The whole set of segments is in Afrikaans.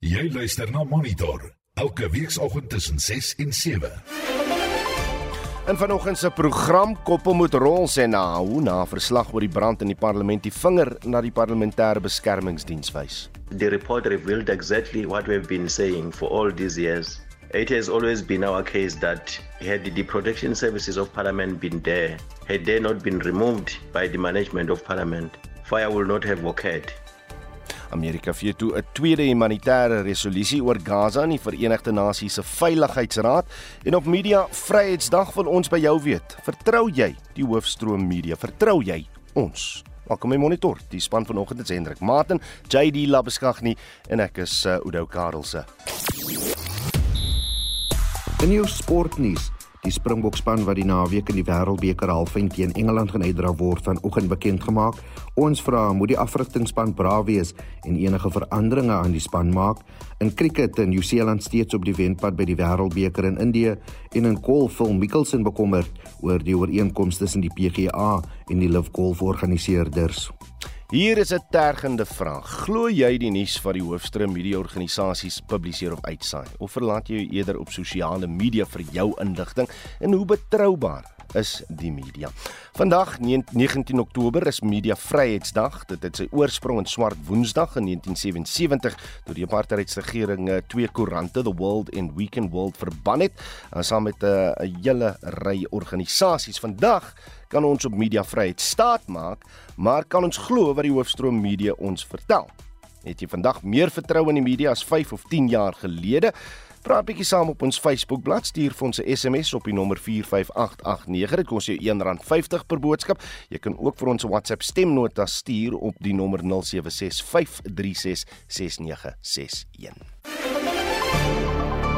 Jy luister na Monitor elke weekoggend tussen 6 en 7. In vanoggend se program koppel moet rol sê na hoe na verslag oor die brand in die parlement die vinger na die parlementêre beskermingsdiens wys. The report revealed exactly what we've been saying for all these years. It has always been our case that had the protection services of parliament been there, had they not been removed by the management of parliament, fire will not have occurred. Amerika vee toe 'n tweede humanitêre resolusie oor Gaza in die Verenigde Nasies se Veiligheidsraad en op Media Vryheidsdag wil ons by jou weet. Vertrou jy die hoofstroom media? Vertrou jy ons? Welkom by Monitor. Die span vanoggend is Hendrik Martin, JD Labeskagni en ek is uh, Oudo Karelse. In jou sportnuus Die Springbokspan wat die naweek in die Wêreldbeker halffinale teen Engeland gaan uitdra word vanoggend bekend gemaak. Ons vra moet die afrigtingspan braaf wees en enige veranderinge aan die span maak. In cricket in Nieu-Seeland steeds op die wenpad by die Wêreldbeker in Indië en in golf vol Mickelson bekommerd oor die ooreenkomste tussen die PGA en die LIV Golf organiseerders. Hier is 'n tergende vraag. Glo jy die nuus wat die hoofstroom media organisasies publiseer of uitsaai of verlaat jy eerder op sosiale media vir jou inligting en hoe betroubaar is die media. Vandag 19 Oktober is Media Vryheidsdag. Dit het sy oorsprong in Swart Woensdag in 1977 toe die apartheidsregering eh, twee koerante, The World en Weekend World verban het, saam met eh, 'n hele ry organisasies. Vandag kan ons op media vryheid staat maak, maar kan ons glo wat die hoofstroom media ons vertel? Het jy vandag meer vertroue in die media as 5 of 10 jaar gelede? Praat bietjie saam op ons Facebook bladsy, stuur vir ons 'n SMS op die nommer 45889. Dit kos jou R1.50 per boodskap. Jy kan ook vir ons 'n WhatsApp stemnota stuur op die nommer 0765366961.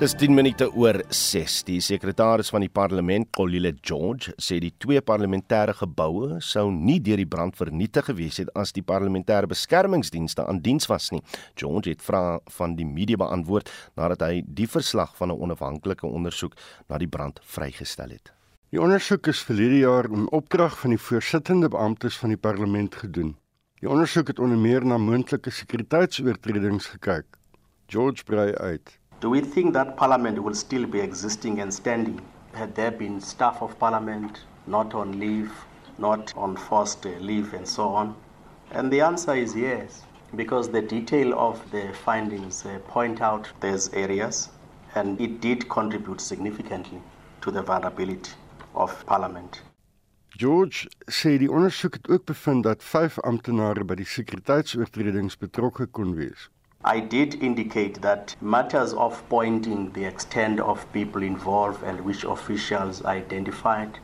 Dis 10 minute oor 6. Die sekretaris van die parlement, Kolile George, sê die twee parlementêre geboue sou nie deur die brand vernietig gewees het as die parlementêre beskermingsdienste aan diens was nie. George het vrae van die media beantwoord nadat hy die verslag van 'n onafhanklike ondersoek na die brand vrygestel het. Die ondersoek is verlede jaar in opdrag van die voorsittende beamptes van die parlement gedoen. Die ondersoek het onder meer na moontlike sekuriteitsoortredings gekyk. George brei uit Do we think that Parliament will still be existing and standing had there been staff of Parliament not on leave, not on forced leave, and so on? And the answer is yes, because the detail of the findings uh, point out these areas, and it did contribute significantly to the vulnerability of Parliament. George sê die ondersoek het ook bevind dat 5 amptenare by die sekuriteitsoortredings betrokke kon wees. I did indicate that matters of pointing the extent of people involved and which officials identified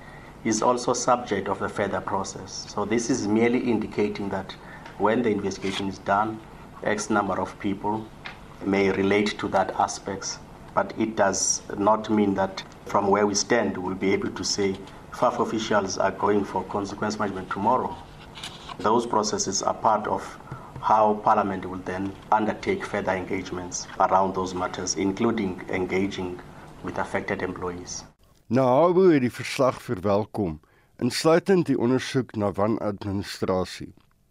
is also subject of a further process. So this is merely indicating that when the investigation is done, X number of people may relate to that aspects, but it does not mean that from where we stand, we'll be able to say five officials are going for consequence management tomorrow. Those processes are part of how Parliament will then undertake further engagements around those matters, including engaging with affected employees. Nou het die verslag verwelkom, insluitend die ondersoek na wanadministrasie.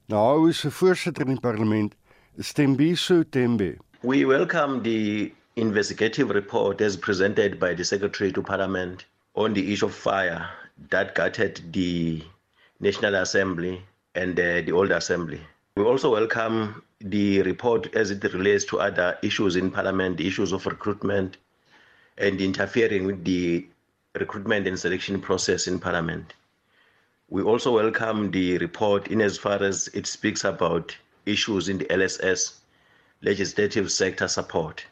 Nou is se voorsitter in die parlement, Stembiso Tembe. We welcome the investigative report as presented by the Secretary to Parliament on the issue of fire that gutted the National Assembly and uh, the Old Assembly. We also welcome the report as it relates to other issues in Parliament, the issues of recruitment and interfering with the recruitment and selection process in Parliament. We also welcome the report in as far as it speaks about issues in the LSS, legislative sector support.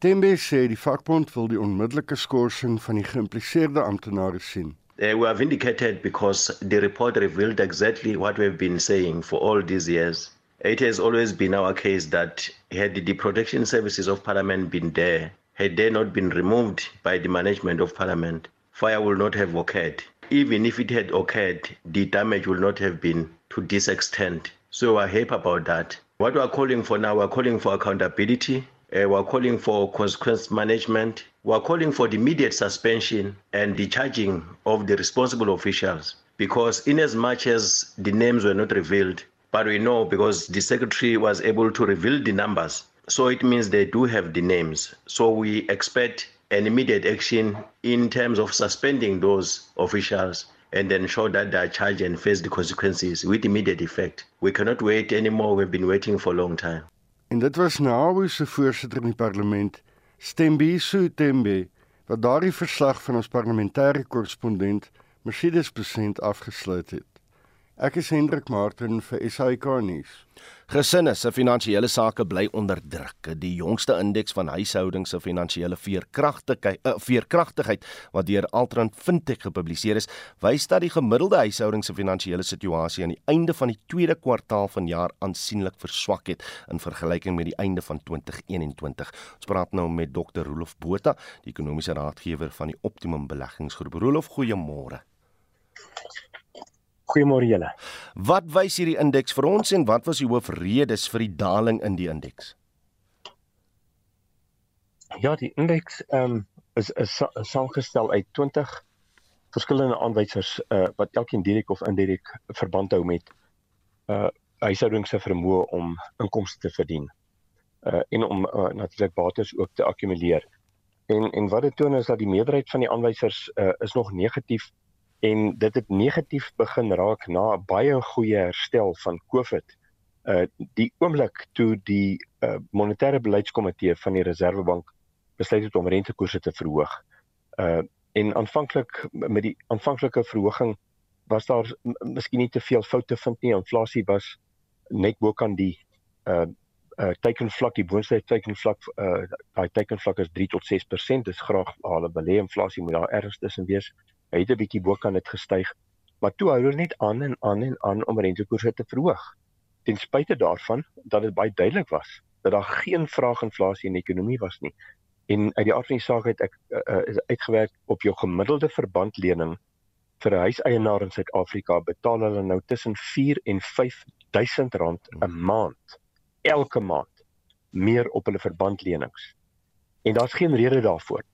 Tembe sê die vakbond wil die onmiddellike skorsing van die geïmpliseerde amptenare sien. Uh, we are vindicated because the report revealed exactly what we've been saying for all these years. It has always been our case that had the protection services of Parliament been there, had they not been removed by the management of Parliament, fire would not have occurred. Even if it had occurred, the damage would not have been to this extent. So we're happy about that. What we're calling for now, we're calling for accountability, uh, we're calling for consequence management, we're calling for the immediate suspension and the charging of the responsible officials because in as much as the names were not revealed But we know because the secretary was able to reveal the numbers. So it means they do have the names. So we expect an immediate action in terms of suspending those officials and ensure that they are charged and face the consequences with immediate effect. We cannot wait anymore. We've been waiting for a long time. En dit was nou se voorsitter in die parlement, Stembiso Tembe, wat daardie verslag van ons parlementêre korrespondent, Mercedes Besent afgesluit het. Ek is Hendrik Martin vir SAK nuus. Gesinne se finansiële sake bly onder druk. Die jongste indeks van huishoudings se finansiële veerkragtigheid, uh, veerkragtigheid wat deur Altran Fintech gepubliseer is, wys dat die gemiddelde huishouding se finansiële situasie aan die einde van die tweede kwartaal van jaar aansienlik verswak het in vergelyking met die einde van 2021. Ons praat nou met Dr. Rolof Botha, die ekonomiese raadgewer van die Optimum Beleggingsgroep. Rolof, goeiemôre. Goeiemôre julle. Wat wys hierdie indeks vir ons en wat was die hoofredes vir die daling in die indeks? Ja, die indeks ehm um, is is saamgestel uit 20 verskillende aanwysers uh, wat elkeen direk of indirek verband hou met uh huishoudings se vermoë om inkomste te verdien. Uh en om uh, natuurlik bates ook te akkumuleer. En en wat dit toon is dat die meerderheid van die aanwysers uh, is nog negatief en dit het negatief begin raak na baie goeie herstel van COVID. Uh die oomblik toe die uh monetêre beleidskomitee van die Reserwebank besluit het om rentekoerse te verhoog. Uh en aanvanklik met die aanvanklike verhoging was daar miskien nie te veel foute vind nie. Inflasie was net bo kan die uh uh teikenvlak die boonste teikenvlak uh daai teikenvlak is 3 tot 6%. Dis graag hulle belê inflasie moet daar ergens tussen wees. Hy het 'n bietjie bo kan dit gestyg, maar toe hou hulle net aan en aan en aan om rentekoerse te verhoog. Ten spyte daarvan dat dit baie duidelik was dat daar geen vraaginflasie in die ekonomie was nie. En uit die aard van die saak het ek uh, uh, uitgewerk op jou gemiddelde verbandlening vir 'n huiseienaar in Suid-Afrika betaal hulle nou tussen 4 en 5000 rand 'n maand elke maand meer op hulle verbandlenings. En daar's geen rede daarvoor.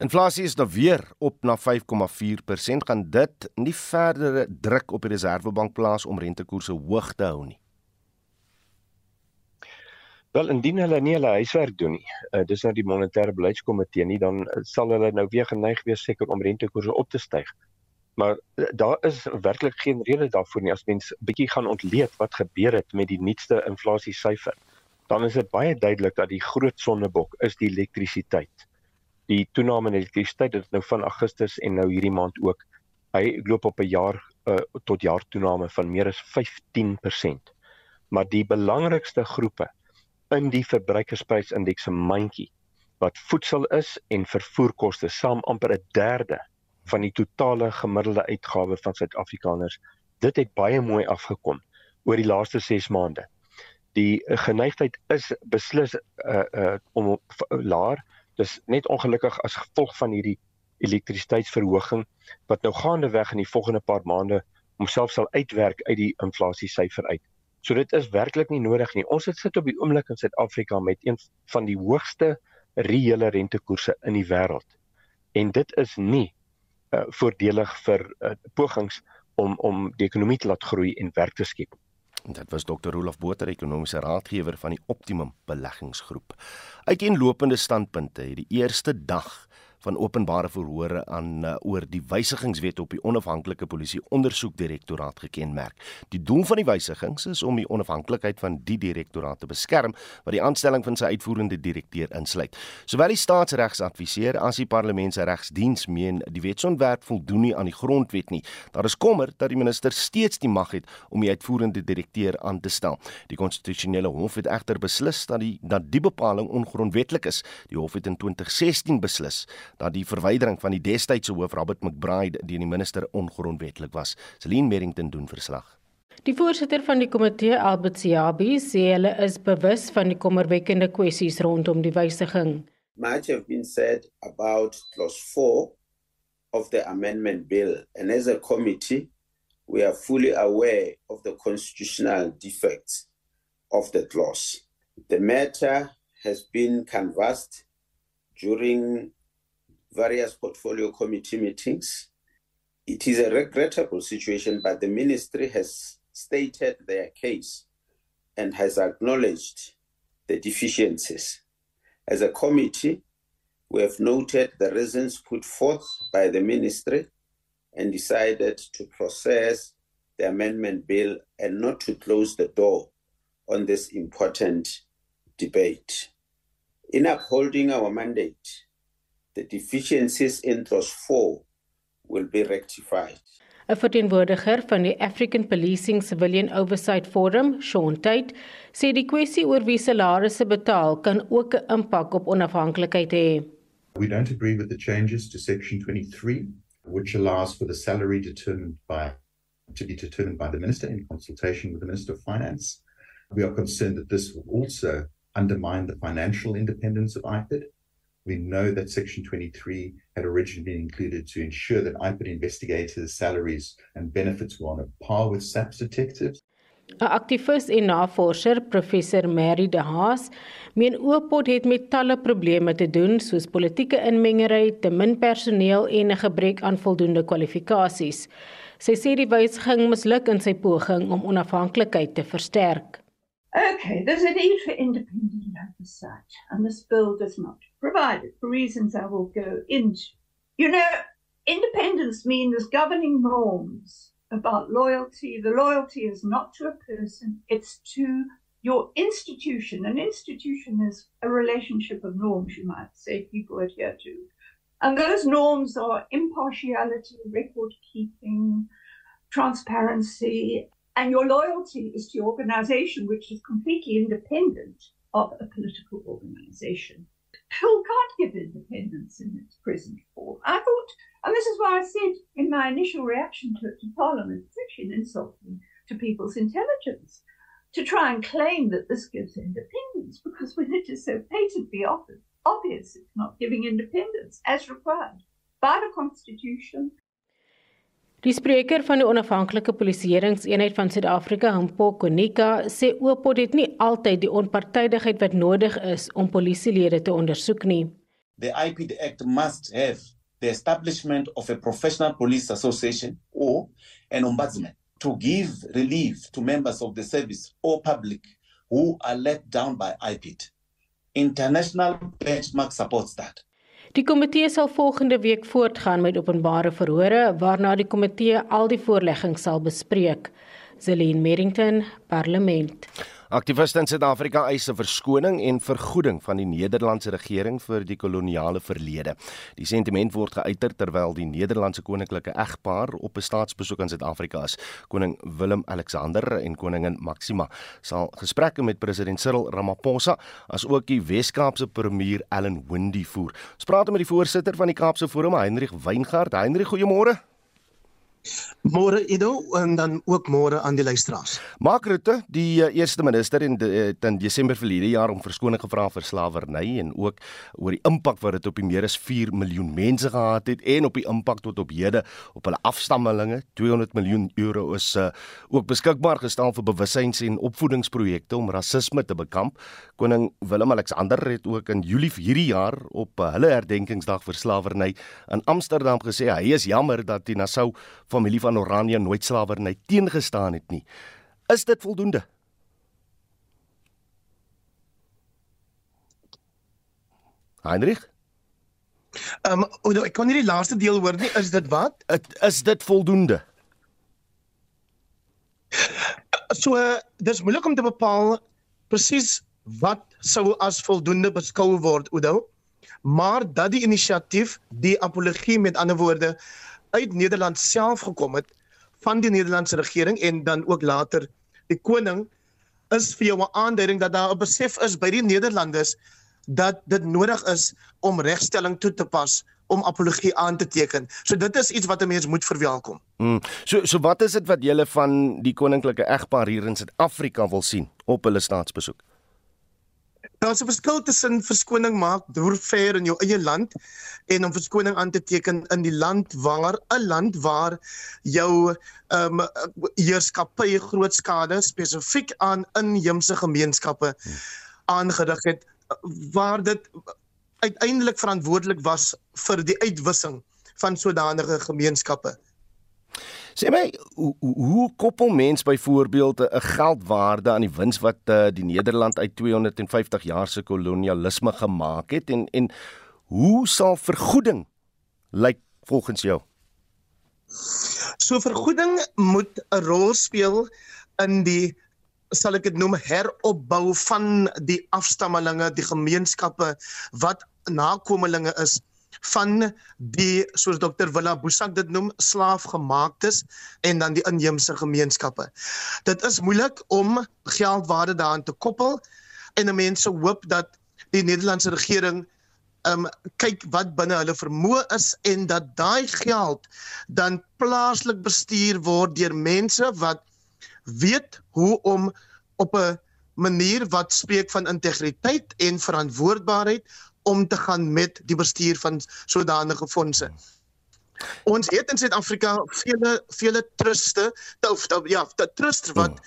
Inflasie is nou weer op na 5,4%. Gaan dit nie verdere druk op die Reserwebank plaas om rentekoerse hoog te hou nie? Wel indien hulle nie hulle huiswerk doen nie, uh, dis nou die monetêre beleidskomitee nie, dan uh, sal hulle nou weer geneig wees seker om rentekoerse op te styg. Maar uh, daar is werklik geen rede daarvoor nie as mens bietjie gaan ontleed wat gebeur het met die nuutste inflasiesyfer. Dan is dit baie duidelik dat die groot sonnebok is die elektrisiteit die toename in elektrisiteit dit nou van Augustus en nou hierdie maand ook hy loop op 'n jaar uh, tot jaar toename van meer as 15%. Maar die belangrikste groepe in die verbruikersprysindeks se mandjie wat voedsel is en vervoerkoste saam amper 'n derde van die totale gemiddelde uitgawe van Suid-Afrikaners. Dit het baie mooi afgekom oor die laaste 6 maande. Die geneigtheid is beslis uh uh om laer Dis net ongelukkig as gevolg van hierdie elektrisiteitsverhoging wat nou gaandeweg in die volgende paar maande homself sal uitwerk uit die inflasiesyfer uit. So dit is werklik nie nodig nie. Ons het sit op die oomblik in Suid-Afrika met een van die hoogste reële rentekoerse in die wêreld. En dit is nie uh, voordelig vir uh, pogings om om die ekonomie te laat groei en werk te skep. Dit was Dr. Rolf Botha, ekonomiese raadgewer van die Optimum Beleggingsgroep. Uiteenlopende standpunte het die eerste dag van openbare verhore aan uh, oor die wysigingswet op die onafhanklike polisie ondersoekdirektoraat gekenmerk. Die doel van die wysigings is om die onafhanklikheid van die direktoraat te beskerm wat die aanstelling van sy uitvoerende direkteur insluit. Sowel die staatsregsadviseur as die parlementsregsdiens meen die wetsontwerp voldoen nie aan die grondwet nie. Daar is kommer dat die minister steeds die mag het om die uitvoerende direkteur aan te stel. Die konstitusionele hof het egter beslis dat die dat die bepaling ongrondwetlik is. Die hof het in 2016 beslis dat die verwydering van die destydse hoof Robert McBride deur die minister ongrondwetlik was. Celine Merrington doen verslag. Die voorsitter van die komitee, Albert Siabi, sê hulle is bewus van die kommerwekkende kwessies rondom die wysiging. Much have been said about clause 4 of the amendment bill and as a committee we are fully aware of the constitutional defects of the clause. The matter has been canvassed during various portfolio committee meetings. It is a regrettable situation, but the ministry has stated their case and has acknowledged the deficiencies. As a committee, we have noted the reasons put forth by the ministry and decided to process the amendment bill and not to close the door on this important debate. In upholding our mandate, the deficiencies in clause 4 will be rectified. 'n Verteenwoordiger van die African Policing Civilian Oversight Forum, Sean Tate, sê die kwessie oor wie salarisse betaal kan ook 'n impak op onafhanklikheid hê. We don't agree with the changes to section 23 which allows for the salary determined by to be determined by the minister in consultation with the minister of finance. We are concerned that this will also undermine the financial independence of IPID We know that Section 23 had originally been included to ensure that IPID investigators' salaries and benefits were on a par with SAPS detectives. 'n Aktivis en navorser, professor Mary De Haas, meen Oopot het met talle probleme te doen, soos politieke inmengery, te min personeel en 'n gebrek aan voldoende kwalifikasies. Sy sê die wysiging misluk in sy poging om onafhanklikheid te versterk. Okay, there's a need for independent oversight, and this bill does not provide it for reasons I will go into. You know, independence means governing norms about loyalty. The loyalty is not to a person, it's to your institution. An institution is a relationship of norms, you might say, people adhere to. And those norms are impartiality, record keeping, transparency, and your loyalty is to your organization, which is completely independent of a political organization. Who can't give independence in its present form. I thought, and this is why I said in my initial reaction to it to Parliament, it's actually to people's intelligence to try and claim that this gives independence, because when it is so patently obvious it's not giving independence as required by the Constitution Die spreker van die onafhanklike polisieeringseenheid van Suid-Afrika, Mpo Konika, sê Oopot het nie altyd die onpartydigheid wat nodig is om polisielede te ondersoek nie. The IPD Act must have the establishment of a professional police association or an ombudsman to give relief to members of the service or public who are let down by IPD. International benchmark supports that. Die komitee sal volgende week voortgaan met openbare verhore waarna die komitee al die voorleggings sal bespreek. Zelene Merrington, Parlement. Aktiviste in Suid-Afrika eis 'n verskoning en vergoeding van die Nederlandse regering vir die koloniale verlede. Die sentiment word geuiter terwyl die Nederlandse koninklike egpaar op 'n staatsbesoek aan Suid-Afrika is. Koning Willem-Alexander en koningin Maxima sal gesprekke met president Cyril Ramaphosa as ook die Wes-Kaapse premier Allan Windey voer. Ons praat met die voorsitter van die Kaapse Forum, Hendrik Weingart. Hendrik, goeiemôre. Môre Ido en dan ook môre aan die luisteraars. Mark Rutte, die uh, eerste minister in de, uh, in Desember verlede jaar om verskoning gevra vir slawerny en ook oor die impak wat dit op die meer as 4 miljoen mense gehad het en op die impak tot op hede op hulle afstammelinge. 200 miljoen euro is uh, ook beskikbaar gestel vir bewussyns- en opvoedingsprojekte om rasisme te bekamp. Koning Willem-Alexander het ook in Julie hierdie jaar op uh, hulle herdenkingsdag vir slawerny in Amsterdam gesê hy is jammer dat die Nassau familie van Oranje nooit slawerny teengestaan het nie. Is dit voldoende? Heinrich? Ehm um, ek kon nie die laaste deel hoor nie. Is dit wat? Het, is dit voldoende? So dis moeilik om te bepaal presies wat sou as voldoende beskou word, Oudo. Maar dat die inisiatief, die apologie met ander woorde uit Nederland self gekom het van die Nederlandse regering en dan ook later die koning is vir jou 'n aanduiding dat daar 'n besef is by die Nederlanders dat dit nodig is om regstelling toe te pas om apologie aan te teken. So dit is iets wat 'n mens moet verwelkom. Hmm. So so wat is dit wat julle van die koninklike egpaar hier in Suid-Afrika wil sien op hulle staatsbesoek? Daar's 'n verskil tussen verskoning maak deur ver in jou eie land en om verskoning aan te teken in die land waar 'n land waar jou ehm um, heerskappy groot skade spesifiek aan inheemse gemeenskappe aangerig het waar dit uiteindelik verantwoordelik was vir die uitwissing van sodanige gemeenskappe. Sê my, hoe, hoe koppel mens byvoorbeeld 'n geldwaarde aan die wins wat uh, die Nederland uit 250 jaar se kolonialisme gemaak het en en hoe sal vergoeding lyk volgens jou? So vergoeding moet 'n rol speel in die sal ek dit noem heropbou van die afstammelinge, die gemeenskappe wat nakommelinge is van die soos dokter Willa Boesak dit noem slaafgemaaktes en dan die inheemse gemeenskappe. Dit is moeilik om geldwaarde daaraan te koppel en mense hoop dat die Nederlandse regering um kyk wat binne hulle vermoë is en dat daai geld dan plaaslik bestuur word deur mense wat weet hoe om op 'n manier wat spreek van integriteit en verantwoordbaarheid om te gaan met die bestuur van sodanige fondse. Ons het in Suid-Afrika vele vele truste of ja, trusts wat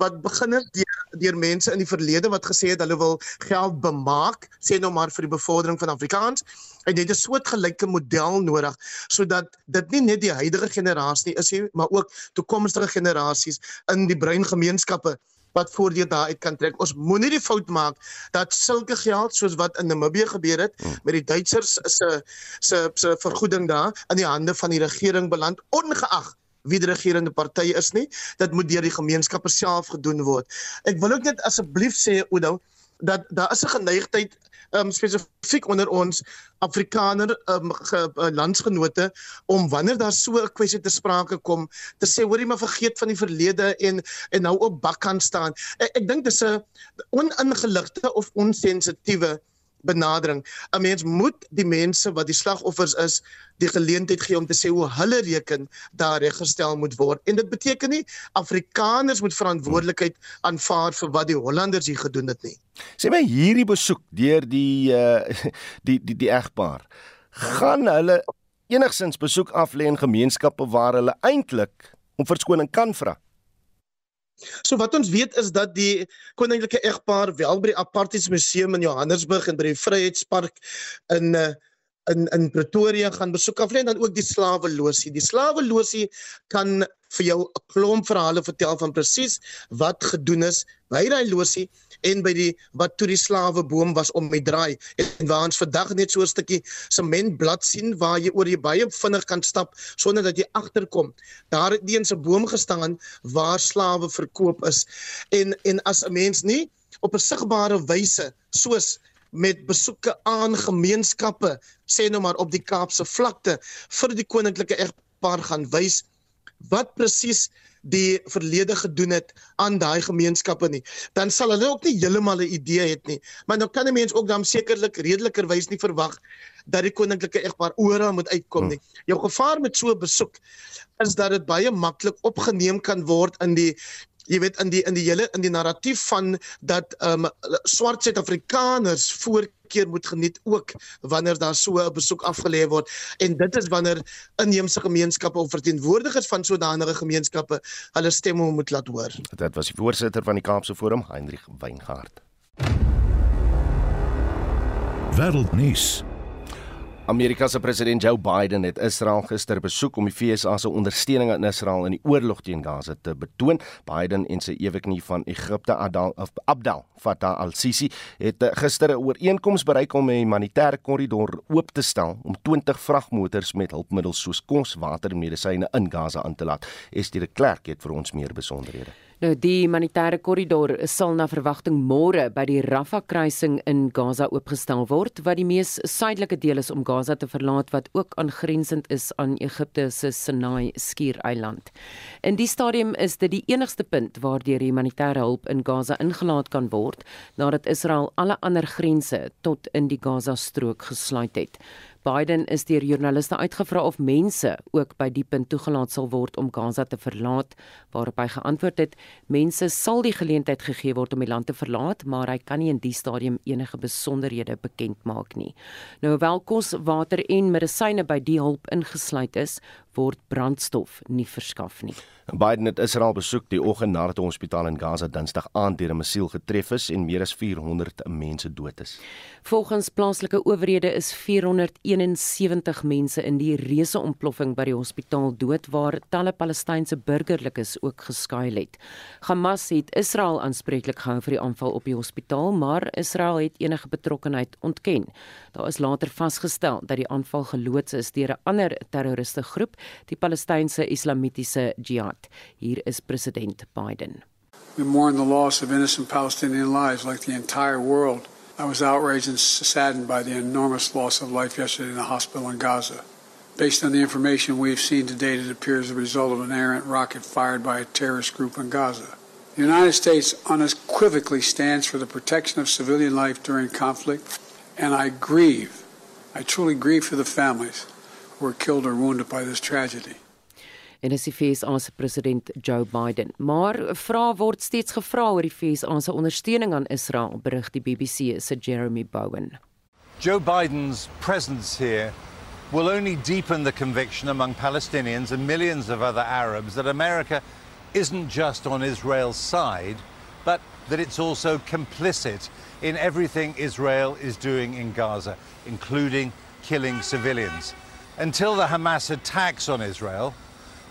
wat begin het deur deur mense in die verlede wat gesê het hulle wil geld bemaak, sê nou maar vir die bevordering van Afrikaans. En dit is 'n soortgelyke model nodig sodat dit nie net die huidige generasie is nie, maar ook toekomstige generasies in die brein gemeenskappe wat voordeel daaruit kan trek. Ons moenie die fout maak dat sulke geld soos wat in Namibië gebeur het hmm. met die Duitsers se se se vergoeding daar in die hande van die regering beland ongeag wie die regerende party is nie. Dit moet deur die gemeenskappe self gedoen word. Ek wil ook net asseblief sê Oudo dat daar is 'n geneigtheid um, spesifiek onder ons Afrikaner um, ge, uh, landsgenote om wanneer daar so 'n kwessie te sprake kom te sê hoorie maar vergeet van die verlede en en nou op bakkant staan. Ek, ek dink dis 'n oningeligte of onsensitiewe benadering. 'n Mens moet die mense wat die slagoffers is, die geleentheid gee om te sê hoe hulle reken daar reggestel moet word. En dit beteken nie Afrikaners moet verantwoordelikheid aanvaar vir wat die Hollanders hier gedoen het nie. Sê my hierdie besoek deur die uh die die die egpaar gaan hulle enigsins besoek af lê in gemeenskappe waar hulle eintlik om verskoning kan vra. So wat ons weet is dat die koninklike egpaar wel by die Apartheidsmuseum in Johannesburg en by die Vryheidspark in uh, in in Pretoria gaan besoek af lê en dan ook die slaweloosie. Die slaweloosie kan vir jou 'n klomp verhale vertel van presies wat gedoen is by daai loosie en by die wat toe die slawe boom was om met draai en waar ons vandag net so 'n stukkie sementblad sien waar jy oor jy baie vinnig kan stap sonder dat jy agterkom. Daar het eens 'n boom gestaan waar slawe verkoop is. En en as 'n mens nie op 'n sigbare wyse soos met besoeke aan gemeenskappe sê nou maar op die Kaapse vlakte vir die koninklike egpaar gaan wys wat presies die verlede gedoen het aan daai gemeenskappe nie. Dan sal hulle ook nie heeltemal 'n idee het nie maar nou kan 'n mens ook dan sekerlik redelikerwys nie verwag dat die koninklike egpaar oral moet uitkom nie. Jou gevaar met so 'n besoek is dat dit baie maklik opgeneem kan word in die jy weet in die in die hele in die narratief van dat ehm um, swart Suid-Afrikaners voorkeur moet geniet ook wanneer daar so 'n besoek afgelê word en dit is wanneer inheemse gemeenskappe of verteenwoordigers van sodanige gemeenskappe hulle stemme moet laat hoor. Dit was die voorsitter van die Kaapse Forum, Heinrich Weingart. Wêreldnuus. Amerika se president Joe Biden het Israel gister besoek om die VSA se ondersteuning aan Israel in die oorlog teen Gaza te betoon. Biden en sy eweknie van Egipte Adal of Abdel Fattah al-Sisi het eh, gister 'n ooreenkoms bereik om 'n humanitêre korridor oop te stel om 20 vragmotors met hulpmiddels soos kos, water en medisyne in Gaza aan te laat. Estie de Klerk het vir ons meer besonderhede. Nou die humanitêre korridor sal na verwagting môre by die Rafah kruising in Gaza oopgestel word wat die mees suidelike deel is om Gaza te verlaat wat ook aangrensend is aan Egipte se Sinai skiereiland. In die stadium is dit die enigste punt waar die humanitêre hulp in Gaza ingelaat kan word nadat Israel alle ander grense tot in die Gaza strook gesluit het. Biden is deur joernaliste uitgevra of mense ook by die punt toegelaat sal word om Gaza te verlaat, waarop hy geantwoord het: "Mense sal die geleentheid gegee word om die land te verlaat, maar hy kan nie in die stadium enige besonderhede bekend maak nie." Nou hoewel kos, water en medisyne by die hulp ingesluit is, word brandstof nie verskaf nie. Biden het Israel besoek die oggend nadat 'n hospitaal in Gaza Dinsdag aand deur 'n missiel getref is en meer as 400 mense dood is. Volgens plaaslike owerhede is 471 mense in die reuse ontploffing by die hospitaal dood waar talle Palestynse burgerlikes ook geskuil het. Hamas het Israel aanspreeklik gehou vir die aanval op die hospitaal, maar Israel het enige betrokkeheid ontken. Daar is later vasgestel dat die aanval geloods is deur 'n ander terroriste groep, die Palestynse Islamitiese Jihad. Hier is president Biden. We mourn the loss of innocent Palestinian lives like the entire world. I was outraged and saddened by the enormous loss of life yesterday in the hospital in Gaza. Based on the information we have seen to date, it appears the result of an errant rocket fired by a terrorist group in Gaza. The United States unequivocally stands for the protection of civilian life during conflict, and I grieve, I truly grieve for the families were killed or wounded by this tragedy. en is die FSA se president Joe Biden. Maar vra word steeds gevra oor die FSA se ondersteuning aan Israel, berig die BBC se Jeremy Bowen. Joe Biden's presence here will only deepen the conviction among Palestinians and millions of other Arabs that America isn't just on Israel's side, but that it's also complicit in everything Israel is doing in Gaza, including killing civilians. Until the Hamas attacks on Israel,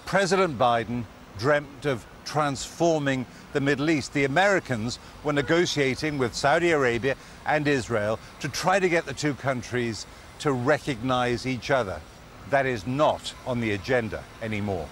President Biden dreamt of transforming the Middle East. The Americans were negotiating with Saudi Arabia and Israel to try to get the two countries to recognize each other. That is not on the agenda anymore.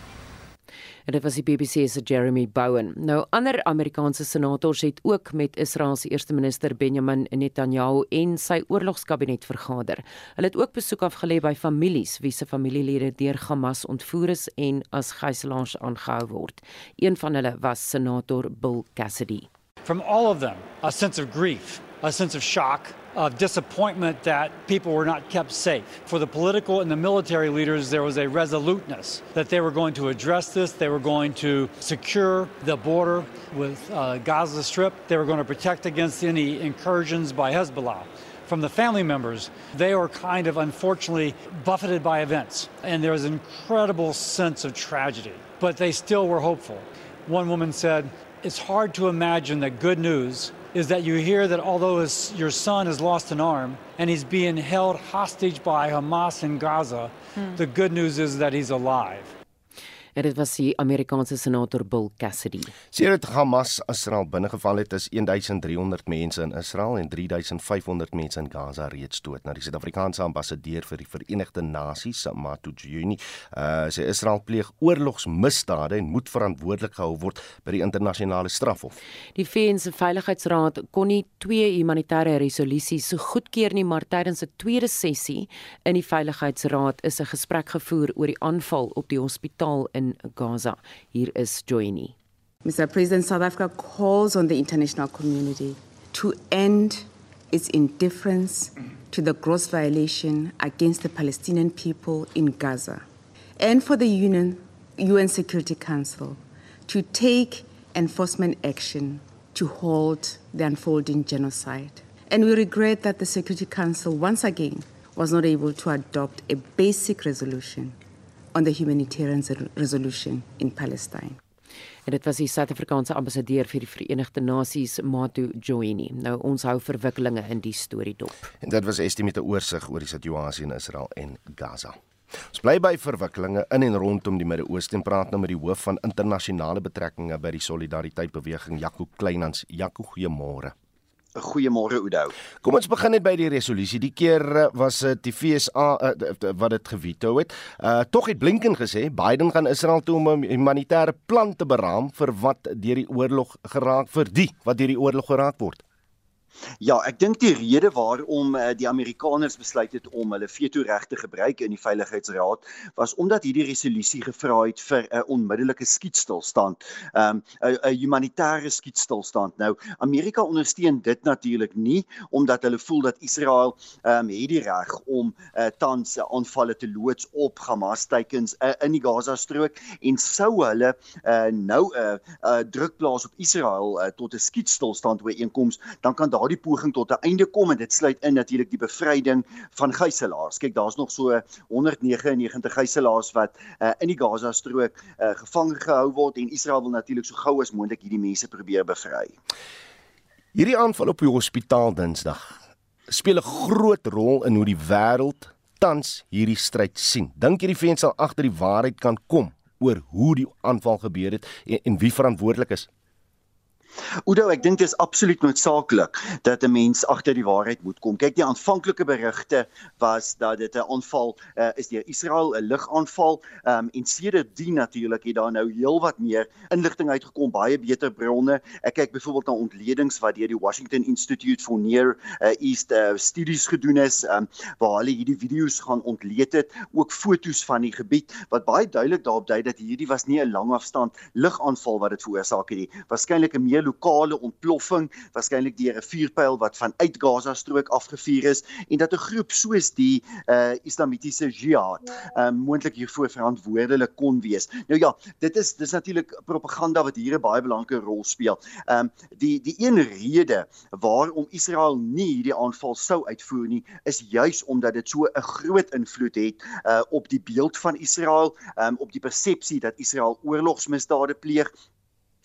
En dit was die BBC se Jeremy Bowen. Nou ander Amerikaanse senators het ook met Israel se eerste minister Benjamin Netanyahu en sy oorlogskabinet vergader. Hulle het ook besoek afgelê by families wie se familielede deur Hamas ontvoer is en as gijslaers aangehou word. Een van hulle was senator Bill Cassidy. From all of them, a sense of grief, a sense of shock, of disappointment that people were not kept safe. For the political and the military leaders, there was a resoluteness that they were going to address this. They were going to secure the border with uh, Gaza Strip. They were going to protect against any incursions by Hezbollah. From the family members, they were kind of unfortunately buffeted by events. And there was an incredible sense of tragedy, but they still were hopeful. One woman said, It's hard to imagine that good news is that you hear that although his, your son has lost an arm and he's being held hostage by Hamas in Gaza, hmm. the good news is that he's alive. En dit was die Amerikaanse senator Bill Cassidy. Sedert Hamas Israel binnegeval het, is 1300 mense in Israel en 3500 mense in Gaza reeds dood. Nou die Suid-Afrikaanse ambassadeur vir die Verenigde Nasies, Matu Juni, uh, sê Israel pleeg oorlogsmisdade en moet verantwoordelik gehou word by die internasionale strafhof. Die VN se Veiligheidsraad kon nie twee humanitêre resolusies so goedkeur nie, maar tydens 'n tweede sessie in die Veiligheidsraad is 'n gesprek gevoer oor die aanval op die hospitaal in Gaza. Is Joini. Mr. President, South Africa calls on the international community to end its indifference to the gross violation against the Palestinian people in Gaza, and for the UN, UN Security Council to take enforcement action to halt the unfolding genocide. And we regret that the Security Council once again was not able to adopt a basic resolution on the humanitarian resolution in Palestine. En dit was die Suid-Afrikaanse ambassadeur vir die Verenigde Nasies, Matu Joini. Nou ons hou verwikkelinge in die storie dop. En dit was Estie met 'n oorsig oor die situasie in Israel en Gaza. Ons bly by verwikkelinge in en rondom die Midde-Ooste en praat nou met die hoof van internasionale betrekkinge by die Solidariteit Beweging, Jaco Kleinhans. Jaco, goeiemôre. Goeiemôre Oudo. Kom ons begin net by die resolusie. Die keer eh, was dit die FSA uh, wat dit geveto het. Uh tog het Blinken gesê Biden gaan Israel toe om 'n humanitêre plan te beraam vir wat deur die oorlog geraak vir die wat deur die oorlog geraak word. Ja, ek dink die rede waarom uh, die Amerikaners besluit het om hulle veto reg te gebruik in die Veiligheidsraad was omdat hierdie resolusie gevra het vir 'n uh, onmiddellike skietstilstand, 'n um, 'n humanitêre skietstilstand. Nou, Amerika ondersteun dit natuurlik nie omdat hulle voel dat Israel um, het die reg om uh, tans aanvalle te loods op Hamas-teikens uh, in die Gaza-strook en sou hulle uh, nou 'n uh, uh, druk plaas op Israel uh, tot 'n skietstilstand ooreenkoms, dan kan daar daardie poging tot 'n einde kom en dit sluit in natuurlik die bevryding van gijslaers. Kyk, daar's nog so 199 gijslaers wat uh, in die Gaza strook uh, gevang gehou word en Israel wil natuurlik so gou as moontlik hierdie mense probeer bevry. Hierdie aanval op die hospitaal Dinsdag speel 'n groot rol in hoe die wêreld tans hierdie stryd sien. Dink jy die VN sal agter die waarheid kan kom oor hoe die aanval gebeur het en, en wie verantwoordelik is? Oudo, ek dink dit is absoluut noodsaaklik dat 'n mens agter die waarheid moet kom. Kyk, die aanvanklike berigte was dat dit 'n aanval uh, is deur Israel, 'n lugaanval, um, en sedertdien natuurlik het daar nou heelwat meer inligting uitgekom, baie beter bronne. Ek kyk byvoorbeeld na ontledings wat deur die Washington Institute for Near uh, East uh, Studies gedoen is, um, waar hulle hierdie video's gaan ontleed het, ook fotos van die gebied wat baie duidelik daarop dui dat hierdie was nie 'n langafstand lugaanval wat dit veroorsaak het nie. Waarskynlik 'n meer lokale ontploffing, waarskynlik deur 'n vuurpyl wat vanuit Gaza strook afgevuur is en dat 'n groep soos die uh Islamitiese Jihad um moontlik hiervoor verantwoordelik kon wees. Nou ja, dit is dis natuurlik propaganda wat hier 'n baie belangrike rol speel. Um die die een rede waarom Israel nie hierdie aanval sou uitvoer nie, is juis omdat dit so 'n groot invloed het uh op die beeld van Israel, um op die persepsie dat Israel oorlogsmisdade pleeg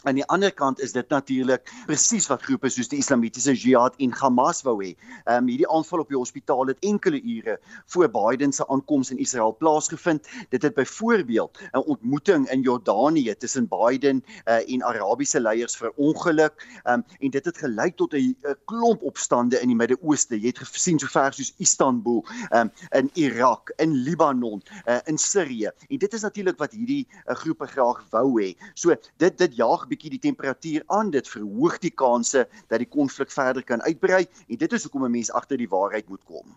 Aan die ander kant is dit natuurlik presies wat groepe soos die Islamitiese Jihad en Hamas wou hê. Ehm um, hierdie aanval op die hospitaal het enkele ure voor Biden se aankoms in Israel plaasgevind. Dit het byvoorbeeld 'n ontmoeting in Jordanië tussen Biden uh, en Arabiese leiers verongeluk. Ehm um, en dit het gelei tot 'n klomp opstande in die Midde-Ooste. Jy het gesien so ver soos Istanbul, ehm um, in Irak, in Libanon, uh, in Sirië. En dit is natuurlik wat hierdie uh, groepe graag wou hê. So dit dit jaag bietjie die temperatuur aan, dit verhoog die kanse dat die konflik verder kan uitbrei en dit is hoekom 'n mens agter die waarheid moet kom.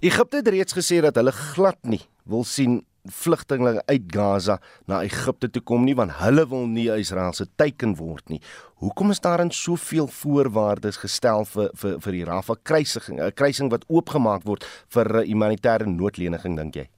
Egipte het reeds gesê dat hulle glad nie wil sien vlugtelinge uit Gaza na Egipte toe kom nie want hulle wil nie Israel se teiken word nie. Hoekom is daar in soveel voorwaardes gestel vir vir vir die Rafah kruising, 'n kruising wat oopgemaak word vir humanitêre noodleniging dink jy?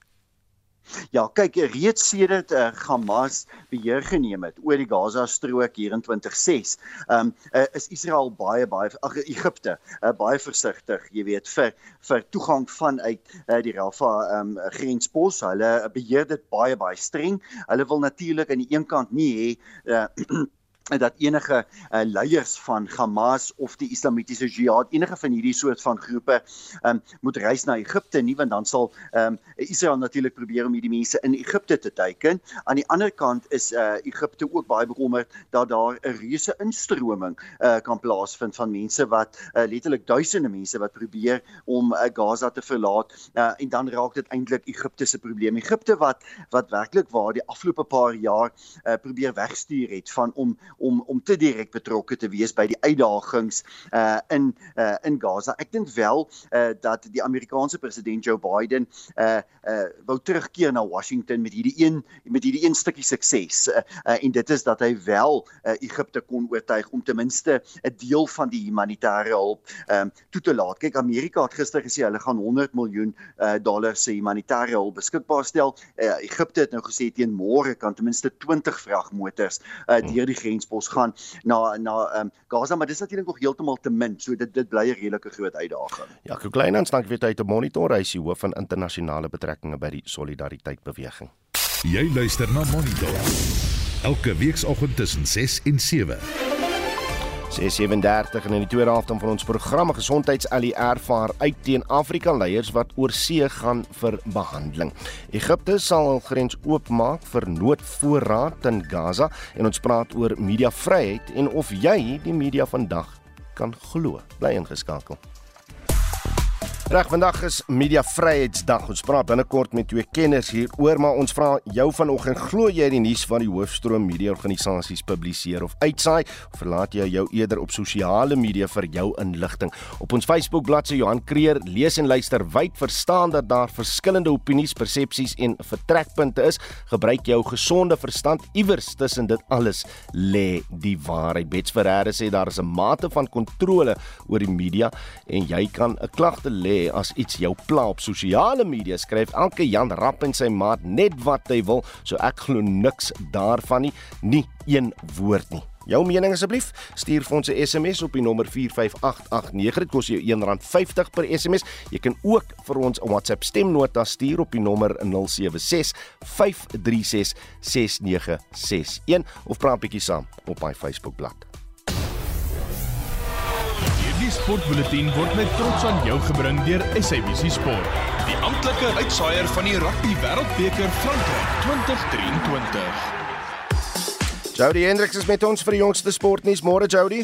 Ja, kyk, reeds sedert uh, Hamas beheer geneem het oor die Gaza strook hier in 2006, um, uh, is Israel baie baie ag Egipte uh, baie versigtig, jy weet, vir vir toegang vanuit uh, die Rafah um, grenspos. Hulle beheer dit baie baie streng. Hulle wil natuurlik aan die een kant nie hê uh, dat enige uh, leiers van Hamas of die Islamitiese Jihad enige van hierdie soort van groepe um, moet reis na Egipte nie want dan sal um, Israel natuurlik probeer om hierdie mense in Egipte te teiken. Aan die ander kant is uh, Egipte ook baie bekommerd dat daar 'n reuse instroming uh, kan plaasvind van mense wat uh, letterlik duisende mense wat probeer om uh, Gaza te verlaat uh, en dan raak dit eintlik Egipte se probleem. Egipte wat wat werklik waar die afgelope paar jaar uh, probeer wegstuur het van om om om te direk betrokke te wees by die uitdagings uh in uh in Gaza. Ek dink wel uh dat die Amerikaanse president Joe Biden uh uh wou terugkeer na Washington met hierdie een met hierdie een stukkie sukses. Uh, uh en dit is dat hy wel uh Egipte kon oortuig om ten minste 'n deel van die humanitêre hulp um toe te laat. Kyk, Amerika het gister gesê hulle gaan 100 miljoen uh dollar se humanitêre hulp beskikbaar stel. Uh Egipte het nou gesê teen môre kan ten minste 20 vragmotors uh deur die grens grensbos gaan na na ehm um, Gaza, maar dis natuurlik nog heeltemal te min. So dit dit bly 'n redelike groot uitdaging. Ja, Kleinhans, dank weet hy te monitor hy is die hoof van internasionale betrekkinge by die Solidariteit beweging. Jy luister na Monitor. Elke weekoggend tussen 6 en 7. 637 en in die tweede helfte van ons programme gesondheids-Ali ervaar uit teen Afrika leiers wat oor see gaan vir behandeling. Egipte sal hul grens oopmaak vir noodvoorraad in Gaza en ons praat oor mediavryheid en of jy die media vandag kan glo. Bly ingeskakel. Reg, vandag is Media Vryheidsdag. Ons praat binnekort met twee kenners hieroor, maar ons vra jou vanoggend, glo jy die nuus wat die hoofstroom media organisasies publiseer of uitsaai, of verlaat jy jou eerder op sosiale media vir jou inligting? Op ons Facebook bladsy Johan Creer lees en luister wyd verstaan dat daar verskillende opinies, persepsies en vertrekpunte is. Gebruik jou gesonde verstand iewers tussen dit alles lê die waarheid. Bets Ferreira sê daar is 'n mate van kontrole oor die media en jy kan 'n klagte lê as iets jou pla op sosiale media skryf elke Jan Rapp en sy maat net wat hy wil so ek glo niks daarvan nie nie een woord nie Jou mening asseblief, stuur vir ons 'n SMS op die nommer 45889. Dit kos jou R1.50 per SMS. Jy kan ook vir ons 'n WhatsApp stemnota stuur op die nommer 076 536 6961 of praat bietjie saam op my Facebookblad. Sportbulletin word met trots aan jou gebring deur SABC Sport, die amptelike uitsaaier van die Rugby Wêreldbeker Frankryk 2023. Jody Hendricks is met ons vir die jongste sportnuus. Môre Jody.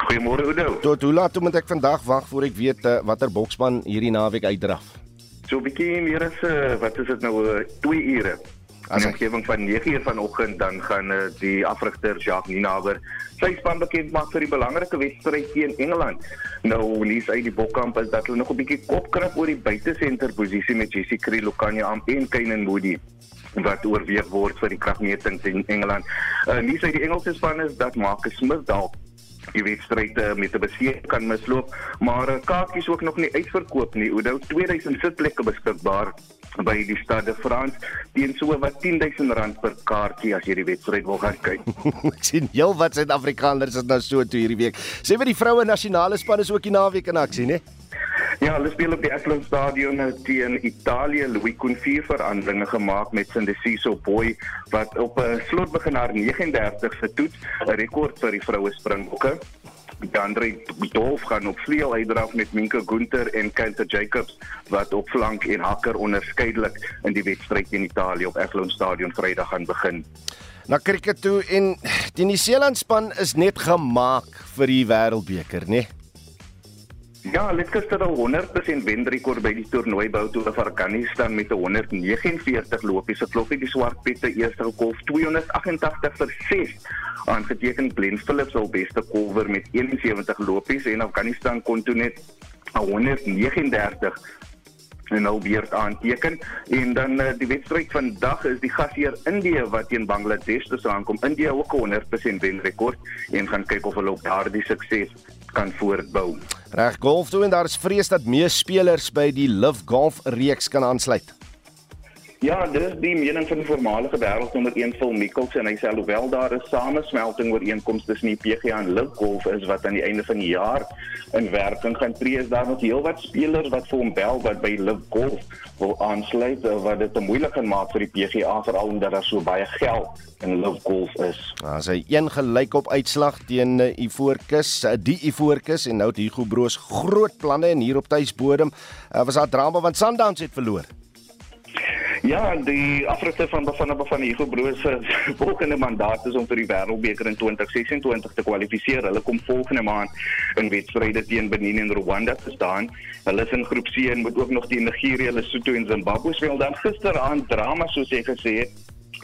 Goeiemôre Oudo. Tot hoe laat moet ek vandag wag voor ek weet uh, watter boksman hierdie naweek uitdraf? So 'n bietjie meer as uh, wat is dit nou 2 uh, ure. Aan die omgewing van 9 uur vanoggend dan gaan uh, die afrigter Jacques Ninaber sy span bekend maak vir die belangrike wedstryd teen Engeland. Nou lees uit die bokkamp is dat hulle nog 'n bietjie kopkrap oor die buitesenter posisie met Jessie Kriel, Lukanya Am en Kainan Moody wat oorweeg word vir die kragmetings in Engeland. Uh nie sê die Engelse span is dat Marcus Smith dalk die wedstryd uh, met 'n beseer kan misloop, maar kaartjies ook nog nie uitverkoop nie. Oudou 2000 sitplekke beskikbaar by die stad de France teen so wat 10000 rand per kaartjie as jy die wedstryd wil gaan kyk. Ek sien heel wat Suid-Afrikaners is nou so toe hierdie week. Sê vir die vroue nasionale span is ook die naweek in aksie, né? Ja, hulle speel op die Athlone Stadion nou teen Italië. Louis Koen vier veranderinge gemaak met Sindisiso Boy wat op 'n slot begin haar 39 se toets, 'n rekord vir die vroue springbokke. Dandre Dolf gaan op vleuel uitdraf met Minka Gunter en Kente Jacobs wat op flank en hakker onderskeidelik in die wedstryd teen Italië op Athlone Stadion Vrydag gaan begin. Na cricket toe en die Nieu-Seeland span is net gemaak vir die Wêreldbeker, né? Nee? Ja, hulle het al 100% wenrekord by die toernooi bou toe vir Afghanistan met 'n 149 lopies. Se klop het die swart pette eerste golf 288 vir 6 aangeteken Glenn Phillips al beste kolwer met 71 lopies en Afghanistan kon toe net 139 en nou weer aanteken en dan uh, die wedstryd vandag is die gasheer Indië wat teen Bangladesh te staan kom. Indië ook 'n 100% wenrekord en gaan kyk of hulle op daardie sukses kan voortbou. Reg golf toe en daar is vrees dat meer spelers by die Live Golf reeks kan aansluit. Ja, dis die mening van die voormalige wêreldnommer 1 Phil Mickelson hy sê alhoewel daar 'n samesmelting ooreenkoms tussen die PGA en Live Golf is wat aan die einde van die jaar in werking gaan tree, is daar nog heelwat spelers wat vir hom bel wat by Live Golf wil aansluit wat dit moeilik gaan maak vir die PGA veral omdat daar so baie geld in Live Golf is. Nou, as hy een gelyk op uitslag teen uh, Ivoorkus, uh, die Ivoorkus en nou het Hugo Broos groot planne en hier op tuisbodem was daar drama want Sundowns het verloor. Ja, die afrigter van van die Hugo Broos se volgende mandaat is om vir die Wêreldbeker in 2026 te kwalifiseer. Hulle kom volgende maand in wedstryde teen Benin en Rwanda te staan. Hulle is in groep C en moet ook nog teen Nigerië, Lesotho en Zimbabwe speel. Dan gisteraand drama soos jy gesê het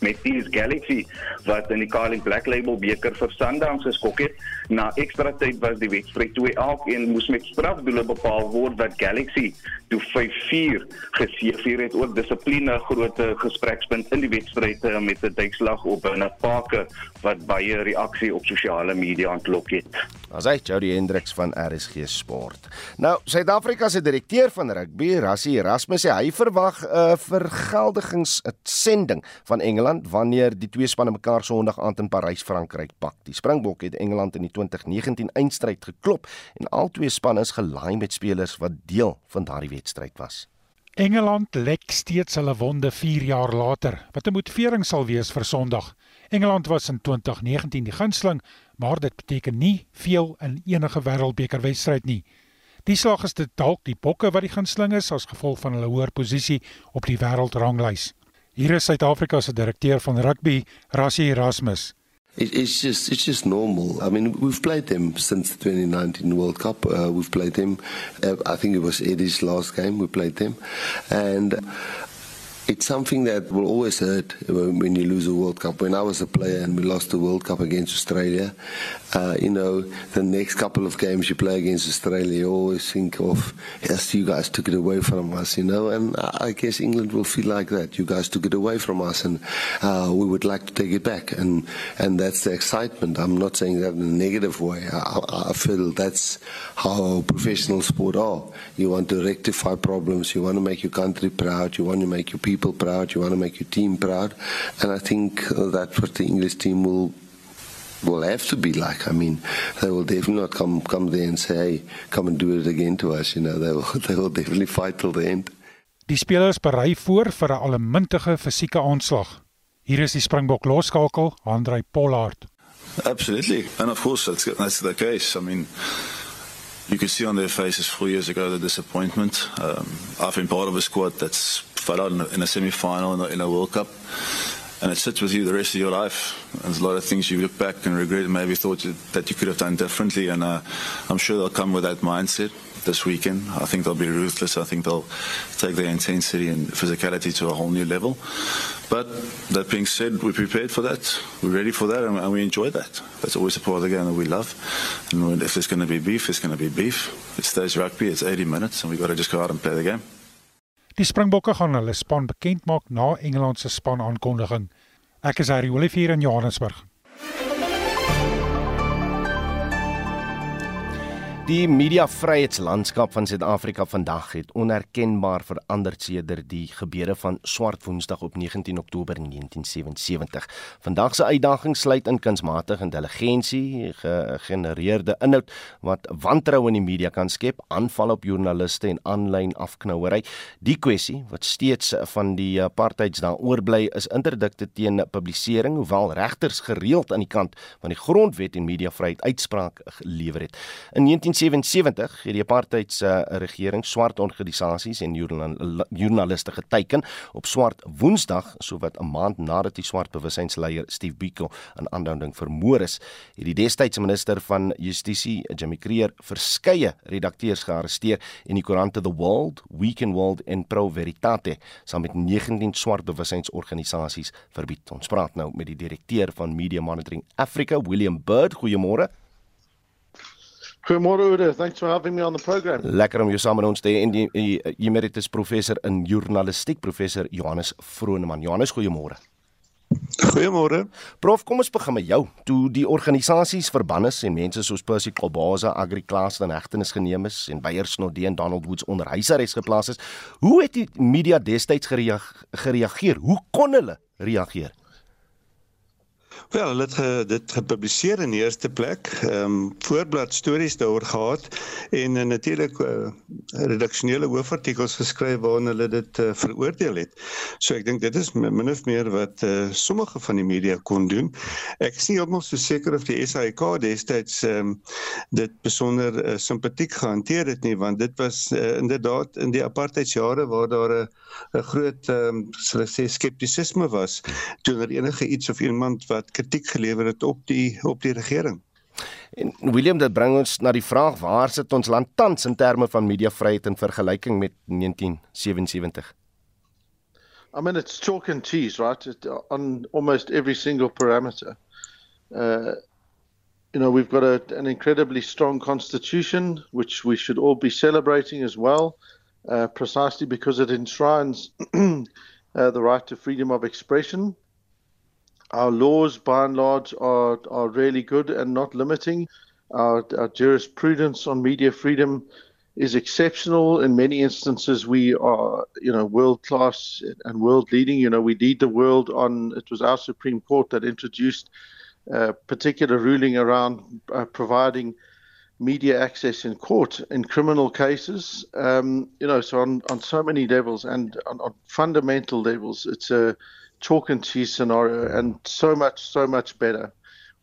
met Tees Galaxy wat in die Carling Black Label beker vir Sundowns geskok het. Na ekstra tyd was die wedstryd 2-1 en moes met strafdoele bepaal word wat Galaxy toe 5-4 geseëvier het. Ook dissipline groot gesprekspunt in die wedstryd eh, met 'n duikslag op 'n parke wat baie reaksie op sosiale media ontlok het. As hy Jody Hendricks van RSG Sport. Nou, Suid-Afrika se direkteur van rugby, Rassie Erasmus, hy verwag 'n uh, vergeldigingssending van Engeland wanneer die twee spanne mekaar Sondag aand in Parys, Frankryk pak. Die Springbok het Engeland in die 2019 eindstryd geklop en al twee spanne is gelaai met spelers wat deel van daardie wedstryd was. Engeland lek steeds hulle wonde 4 jaar later, wat 'n motivering sal wees vir Sondag. Engeland was in 2019 die gunsteling, maar dit beteken nie veel in enige wêreldbekerwedstryd nie. Die slag is dit dalk die bokke wat die gunsteling is as gevolg van hulle hoër posisie op die wêreldranglys. Hier is Suid-Afrika se direkteur van rugby, Rassie Erasmus. It, it's just it's just normal. I mean, we've played them since the 2019 World Cup. Uh, we've played them. Uh, I think it was Eddie's last game. We played them, and it's something that will always hurt when you lose a World Cup. When I was a player and we lost the World Cup against Australia, uh, you know, the next couple of games you play against Australia, you always think of, yes, you guys took it away from us, you know, and I guess England will feel like that. You guys took it away from us and uh, we would like to take it back. And, and that's the excitement. I'm not saying that in a negative way. I, I feel that's how professional sport are. You want to rectify problems, you want to make your country proud, you want to make your people proud, you want to make your team proud. And I think that's what the English team will will have to be like. I mean, they will definitely not come come there and say, "Hey, come and do it again to us." You know, they will they will definitely fight till the end. Die spelers berei voor vir 'n allemintige fisieke aanslag. Hier is die Springbok losskakel, Andrei Pollard. Absolutely, and of course that's that's the case. I mean, you could see on their faces four years ago the disappointment. Um, I've been part of a squad that's fell out in a, in a semi-final in a, in a World Cup, and it sits with you the rest of your life. There's a lot of things you look back and regret, and maybe thought that you could have done differently. And uh, I'm sure they'll come with that mindset this weekend. I think they'll be ruthless. I think they'll take their intensity and physicality to a whole new level. But that being said, we're prepared for that. We're ready for that, and, we enjoy that. That's always a part of the game that we love. And if there's going to be beef, it's going to be beef. It stays rugby. It's 80 minutes, and we've got to just go out and play the game. Die Springbokke gaan hulle span bekend maak na Engeland se span aankondiging. Ek is Harry Olivier in Johannesburg. Die mediavryheidslandskap van Suid-Afrika vandag het onherkenbaar verander sedert die gebeure van Swart Woensdag op 19 Oktober 1977. Vandag se uitdaging sluit in kunsmatige intelligensie gegenereerde inhoud wat wantroue in die media kan skep, aanval op joernaliste en aanlyn afknouery. Die kwessie wat steeds van die apartheids daaroor bly is interdikte teen publisering, hoewel regters gereeld aan die kant van die grondwet en mediavryheid uitspraak gelewer het. In 19 1977 het die apartheid se uh, regering swart organisasies en joernaliste geteken op swart Woensdag sowat 'n maand nadat die swart bewussynsleier Steve Biko in aanhouding vermoor is het die destydse minister van justisie Jimmy Creer verskeie redakteurs gearresteer en die koerante The World, Weekend World en Pro Veritate saam met 19 swart bewussynsorganisasies verbied. Ons praat nou met die direkteur van Media Monitoring Africa, William Bird. Goeiemôre. Goeiemôre Oude, thanks for having me on the program. Lekker om jou saam met ons te hê en die, die emeritus professor in journalistiek professor Johannes Vroneman. Johannes, goeiemôre. Goeiemôre. Prof, kom ons begin met jou. Toe die organisasies verbann is en mense soos Percy Kobaza, Agri Klaas in hegtenis geneem is en Beyer Snodde en Donald Woods onder huisarrest geplaas is, hoe het die media destyds gereageer? Hoe kon hulle reageer? Wel, hulle het ge, dit gepubliseer in die eerste plek. Ehm um, voorblad stories daaroor gehad en uh, natuurlik uh, redaksionele hoofartikels geskryf waarin hulle dit uh, veroordeel het. So ek dink dit is min of meer wat uh, sommige van die media kon doen. Ek is nie heeltemal so seker of die SAIK destyds ehm um, dit besonder uh, simpatiek gehanteer het nie want dit was uh, inderdaad in die apartheidsjare waar daar 'n uh, groot ehm um, sal ek sê skeptisisme was teenoor enige iets of iemand wat kritiek gelewer het op die op die regering. En William dit bring ons na die vraag waar sit ons land tans in terme van mediavryheid in vergelyking met 1977? I mean it's chalk and cheese right it, on almost every single parameter. Uh you know we've got a, an incredibly strong constitution which we should all be celebrating as well uh precisely because it enshrines uh, the right to freedom of expression our laws, by and large, are are really good and not limiting. Our, our jurisprudence on media freedom is exceptional. In many instances, we are, you know, world class and world leading. You know, we lead the world on. It was our Supreme Court that introduced a particular ruling around uh, providing media access in court in criminal cases. Um, you know, so on on so many levels and on, on fundamental levels, it's a chalk and cheese scenario and so much, so much better.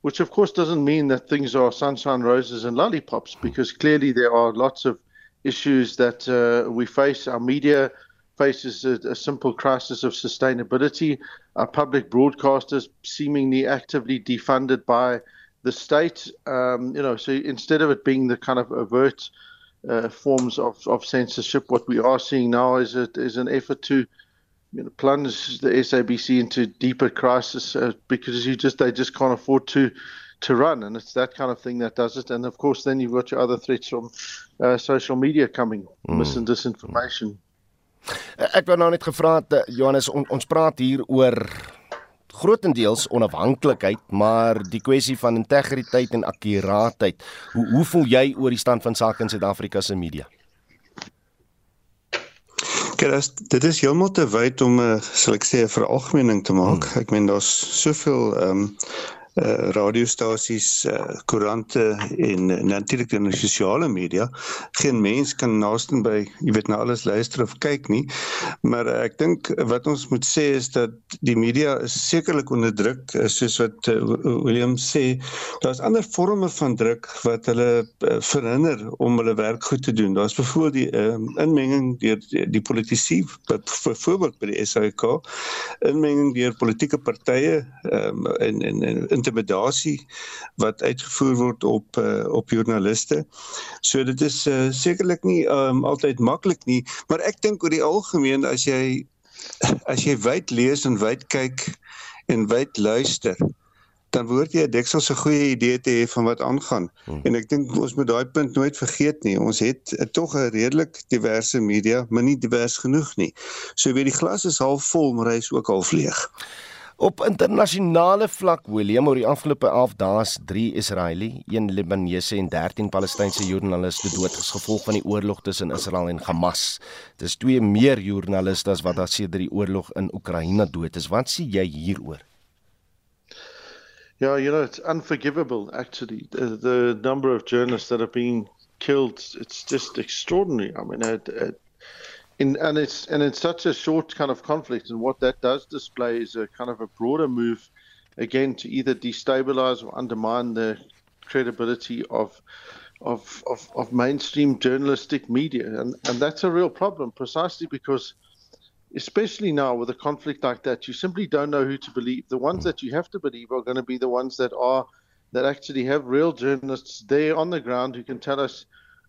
Which, of course, doesn't mean that things are sunshine, roses, and lollipops, because clearly there are lots of issues that uh, we face. Our media faces a, a, simple crisis of sustainability. Our public broadcasters seemingly actively defunded by the state. Um, you know, so instead of it being the kind of overt uh, forms of, of censorship, what we are seeing now is, a, is an effort to you know, plunge the SABC into deeper crisis uh, because you just they just can't afford to to run, and it's that kind of thing that does it. And of course, then you've got your other threats from uh, social media coming, mm. mis and disinformation. Ek wou nou net gevra het eh, Johannes on, ons praat hier oor grootendeels onafhanklikheid, maar die kwessie van integriteit en akkuraatheid. Hoe hoe voel jy oor die stand van sake in Suid-Afrika se media? Kyk, as, dit is heeltemal te wyd om 'n uh, sal ek sê 'n veralgemening te maak. Hmm. Ek meen daar's soveel ehm um, uh radiostasies, uh koerante en uh, natuurlik in die sosiale media. Geen mens kan naaste by, jy weet, na alles luister of kyk nie. Maar uh, ek dink wat ons moet sê is dat die media is sekerlik onder druk, uh, soos wat uh, William sê. Daar's ander forme van druk wat hulle uh, verhinder om hulle werk goed te doen. Daar's byvoorbeeld die uh, inmenging deur die, die politici, byvoorbeeld by die SAK, inmenging deur politieke partye um, en en en intimidasie wat uitgevoer word op uh, op joernaliste. So dit is uh, sekerlik nie um, altyd maklik nie, maar ek dink oor die algemeen as jy as jy wyd lees en wyd kyk en wyd luister, dan word jy 'n deksel se goeie idee te hê van wat aangaan. Hmm. En ek dink ons moet daai punt nooit vergeet nie. Ons het uh, tog 'n redelik diverse media, maar nie divers genoeg nie. So weet die glas is half vol, maar hy is ook half leeg. Op internasionale vlak, William, oor die afgelope 11 dae is 3 Israeliese, 1 Libanese en 13 Palestynse joernaliste dood as gevolg van die oorlog tussen Israel en Hamas. Dis twee meer joernaliste as wat daar sedert die oorlog in Oekraïne dood is. Wat sê jy hieroor? Yeah, you know, it's unforgivable, actually. The, the number of journalists that are being killed, it's just extraordinary. I mean, it, it, in, and it's and it's such a short kind of conflict, and what that does display is a kind of a broader move, again, to either destabilize or undermine the credibility of of of, of mainstream journalistic media, and and that's a real problem, precisely because especially now with a conflict like that, you simply don't know who to believe. The ones that you have to believe are going to be the ones that are that actually have real journalists there on the ground who can tell us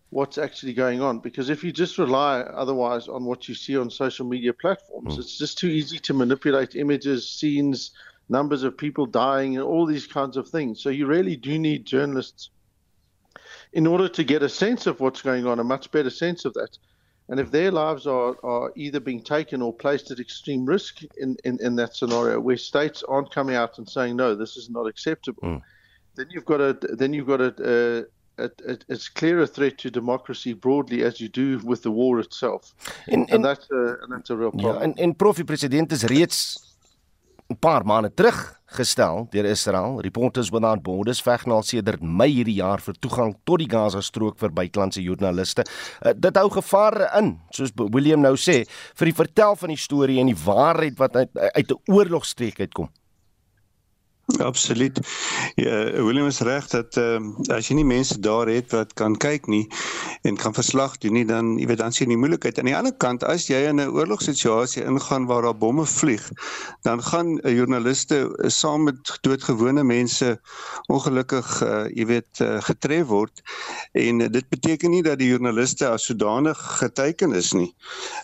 what's actually going on. Because if you just rely otherwise on what you see on social media platforms, mm. it's just too easy to manipulate images, scenes, numbers of people dying, and all these kinds of things. So you really do need journalists in order to get a sense of what's going on, a much better sense of that. And if their lives are, are either being taken or placed at extreme risk in, in, in that scenario, where states aren't coming out and saying no, this is not acceptable, mm. then you've got a then you've got a, a, a, as clear a threat to democracy broadly as you do with the war itself, en, en, and that's a and that's a real problem. Ja, en en profi president is reeds 'n paar maande terug gestel deur Israel. Reporters Without Borders veg nou sedert Mei hierdie jaar vir toegang tot die Gaza-strook vir buitelandse joernaliste. Uh, dit hou gevare in, soos William nou sê, vir die vertel van die storie en die waarheid wat uit uit 'n oorlogstreek uitkom. Absoluut. Ja, Willem is reg dat ehm um, as jy nie mense daar het wat kan kyk nie en kan verslag doen nie, dan jy weet dan sien jy die moeilikheid. Aan die ander kant, as jy in 'n oorlogssituasie ingaan waar daar bomme vlieg, dan gaan uh, joernaliste uh, saam met doodgewone mense ongelukkig uh, jy weet uh, getref word en uh, dit beteken nie dat die joernaliste as sodanig geteken is nie.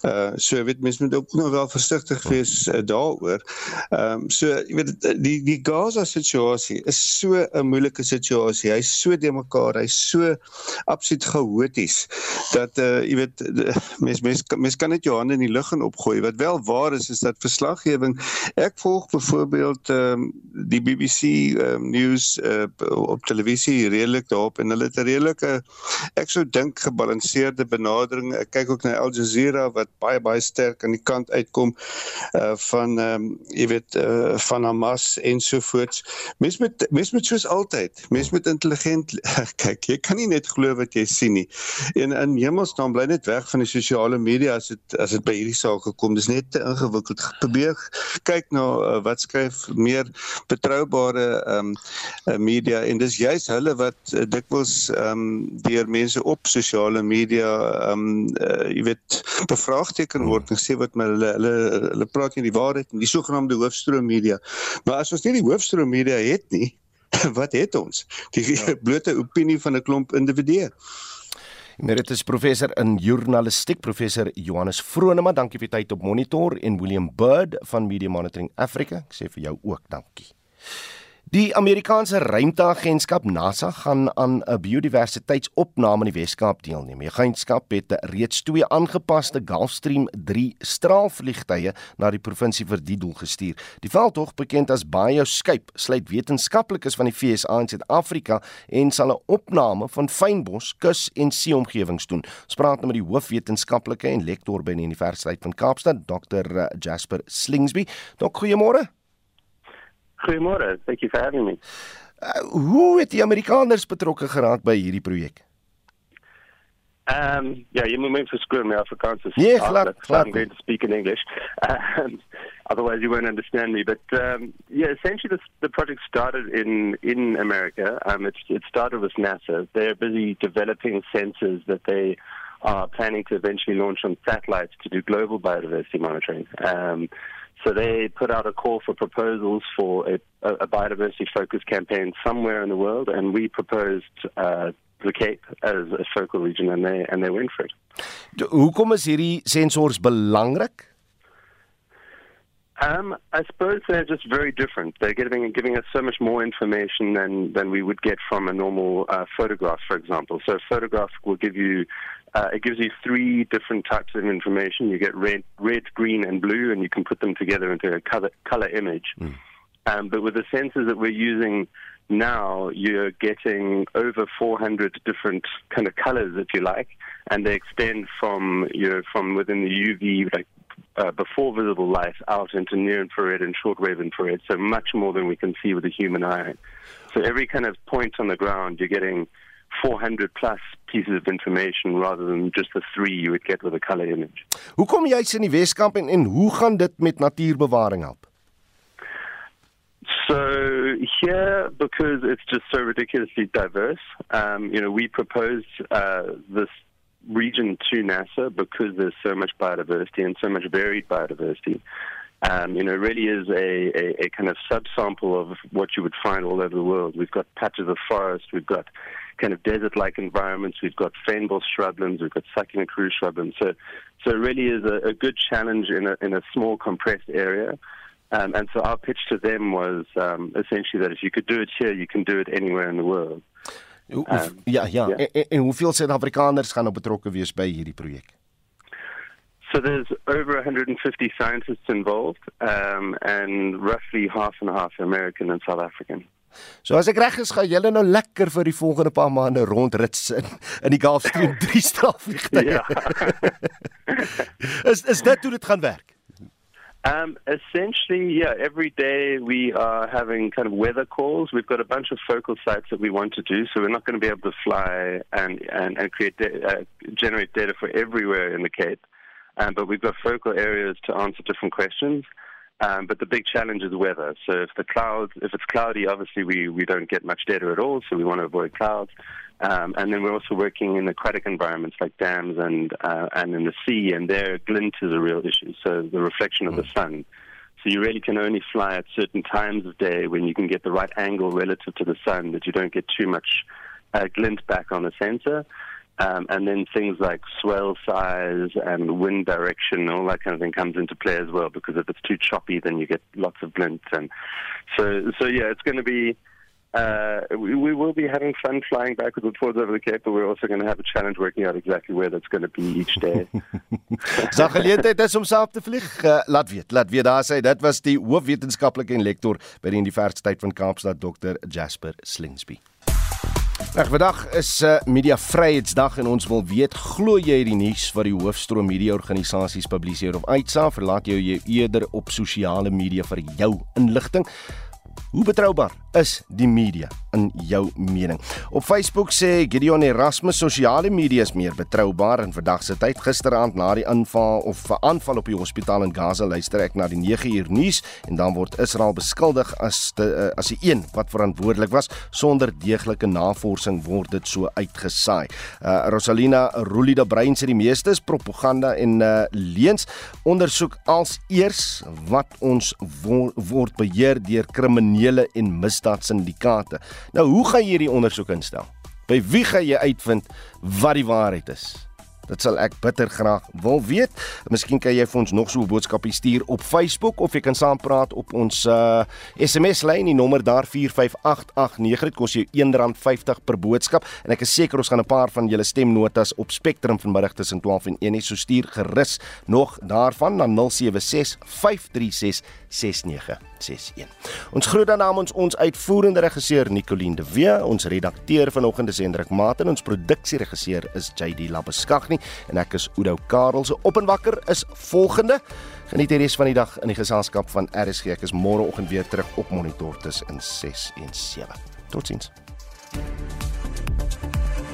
Uh so weet mense moet ook nog wel versigtig wees uh, daaroor. Ehm um, so jy weet die die gas Gaza situasie is so 'n moeilike situasie. Hy's so de mekaar, hy's so absoluut chaoties dat uh jy weet mens mens mens kan net jou hande in die lug en opgooi. Wat wel waar is is dat verslaggewing ek volg byvoorbeeld ehm um, die BBC um, ehm, news uh, op televisie redelik daarop en hulle het 'n redelike ek sou dink gebalanseerde benadering. Ek kyk ook na Al Jazeera wat baie baie sterk aan die kant uitkom uh van ehm um, jy weet uh van Hamas en so voort ensovoorts. Mens moet mens moet soos altyd, mens moet intelligent kyk. Jy kan nie net glo wat jy sien nie. En in hemelsnaam bly net weg van die sosiale media as dit as dit by hierdie saak gekom. Dis net te ingewikkeld. Probeer kyk na uh, wat skryf meer betroubare ehm um, media en dis juis hulle wat uh, dikwels ehm um, deur mense op sosiale media ehm um, uh, jy weet bevraagteken word en sê wat hulle hulle hulle praat nie die waarheid nie. Die sogenaamde hoofstroom media. Maar as ons nie die hoofstroom mainstream media het nie, wat het ons? Die ja. blote opinie van 'n klomp individue. Emeritus professor in journalistiek professor Johannes Vroneman, dankie vir tyd op Monitor en William Bird van Media Monitoring Africa. Ek sê vir jou ook dankie. Die Amerikaanse ruimteagentskap NASA gaan aan 'n biodiversiteitsopname in die Wes-Kaap deelneem. Die agentskap het reeds twee aangepaste Gulfstream 3 straalvliegtuie na die provinsie vir die doel gestuur. Die veldtog, bekend as BioScape, sluit wetenskaplikes van die VSA en Suid-Afrika en sal 'n opname van fynbos, kus en seeomgewings doen. Ons praat nou met die hoofwetenskaplike en lektor by die Universiteit van Kaapstad, Dr. Jasper Slingsby. Dok, goeiemôre. Goeiemôre. Thank you for having me. Uh, hoe het die Amerikaners betrokke geraak by hierdie projek? Um, yeah, you may verskoon my Afrikaans is Nee, glad, glad. I'm going to speak in English. Um, otherwise you won't understand me. But um, yeah, essentially this, the project started in, in America. Um, it, it started with NASA. They're busy developing sensors that they are planning to eventually launch on satellites to do global biodiversity monitoring. Um, so they put out a call for proposals for a, a biodiversity focused campaign somewhere in the world, and we proposed uh, the Cape as a focal region, and they and they went for it. Hoekom is hierdie sensors belangrik? Um, I suppose they're just very different. They're giving giving us so much more information than than we would get from a normal uh, photograph, for example. So a photograph will give you uh, it gives you three different types of information. You get red, red, green, and blue, and you can put them together into a color, color image. Mm. Um, but with the sensors that we're using now, you're getting over 400 different kind of colors, if you like, and they extend from you know from within the UV like uh, before visible light out into near infrared and shortwave infrared. So much more than we can see with the human eye. So every kind of point on the ground, you're getting 400 plus pieces of information rather than just the three you would get with a color image. Hoe kom jy in die Weskamp en, en hoe gaan dit met natuurbewaring help? So here, because it's just so ridiculously diverse, um, you know, we proposed uh, this region to NASA because there's so much biodiversity and so much varied biodiversity. Um, you know, really is a, a, a kind of subsample of what you would find all over the world. We've got patches of forest, we've got kind of desert-like environments, we've got fernbos shrublands, we've got succulent crew shrublands. So, so it really is a, a good challenge in a, in a small compressed area. Um, and so our pitch to them was um, essentially that if you could do it here, you can do it anywhere in the world. Um, ja, ja. ja. En, en hoeveel Suid-Afrikaners gaan nou betrokke wees by hierdie projek? So there's over 150 scientists involved, um, and roughly half and half American and South African. So as ek reg is, gaan julle nou lekker vir die volgende paar maande rondrits in in die Gulfstream 3 straalvliegtuie. Ja. is is dit hoe dit gaan werk? Um, essentially, yeah, every day we are having kind of weather calls. We've got a bunch of focal sites that we want to do, so we're not going to be able to fly and, and, and create uh, generate data for everywhere in the Cape. Um, but we've got focal areas to answer different questions. Um, but the big challenge is weather. So if the clouds, if it's cloudy, obviously we, we don't get much data at all. So we want to avoid clouds. Um, and then we're also working in aquatic environments like dams and uh, and in the sea, and there glint is a real issue. So the reflection of the sun. So you really can only fly at certain times of day when you can get the right angle relative to the sun, that you don't get too much uh, glint back on the sensor. Um, and then things like swell size and wind direction, all that kind of thing comes into play as well. Because if it's too choppy, then you get lots of glint. And so, so yeah, it's going to be. Uh, we, we will be having fun flying backwards and forwards over the Cape, but we're also going to have a challenge working out exactly where that's going to be each day. Sa geleentheid is om saam te vlieg. Uh, laat weet, laat weet daar sê dit was die hoofwetenskaplike en lektor by die Universiteit van Kaapstad Dr Jasper Slingsby. Reg, vandag is 'n uh, media vryheidsdag en ons wil weet glo jy die nuus wat die hoofstroom media organisasies publiseer of uitsaai, verlaat jy jou eerder op sosiale media vir jou inligting? Hoe betroubaar is die media in jou mening? Op Facebook sê Gideon Erasmus sosiale media is meer betroubaar in vandag se tyd. Gisteraand na die aanval of 'n aanval op die hospitaal in Gaza luister ek na die 9 uur nuus en dan word Israel beskuldig as die uh, as die een wat verantwoordelik was sonder deeglike navorsing word dit so uitgesaai. Uh, Rosalina Rulida Brein sê die meeste is propaganda en uh, leuns. Ondersoek als eers wat ons wo word beheer deur kriminele en misdaadsyndikaate. Nou, hoe gaan jy hierdie ondersoek instel? By wie gaan jy uitvind wat die waarheid is? Dit sal ek bitter graag wil weet. Miskien kan jy vir ons nog so 'n boodskapie stuur op Facebook of jy kan saampraat op ons uh, SMS lyn, die nommer daar 45889. Dit kos jou R1.50 per boodskap en ek is seker ons gaan 'n paar van julle stemnotas op Spectrum vanmiddag tussen 12 en 1 hê. So stuur gerus nog daarvan na 076 536 6961. Ons groet dan namens ons uitvoerende regisseur Nicoline de Wee, ons redakteur vanoggend is Hendrik Maat en ons produksieregisseur is JD Labeskagni en ek is Oudo Karel se op en wakker is volgende Geniet die res van die dag in die geselskap van RSG. Ek is môreoggend weer terug op Monitor tussen 6 en 7. Totsiens. thank you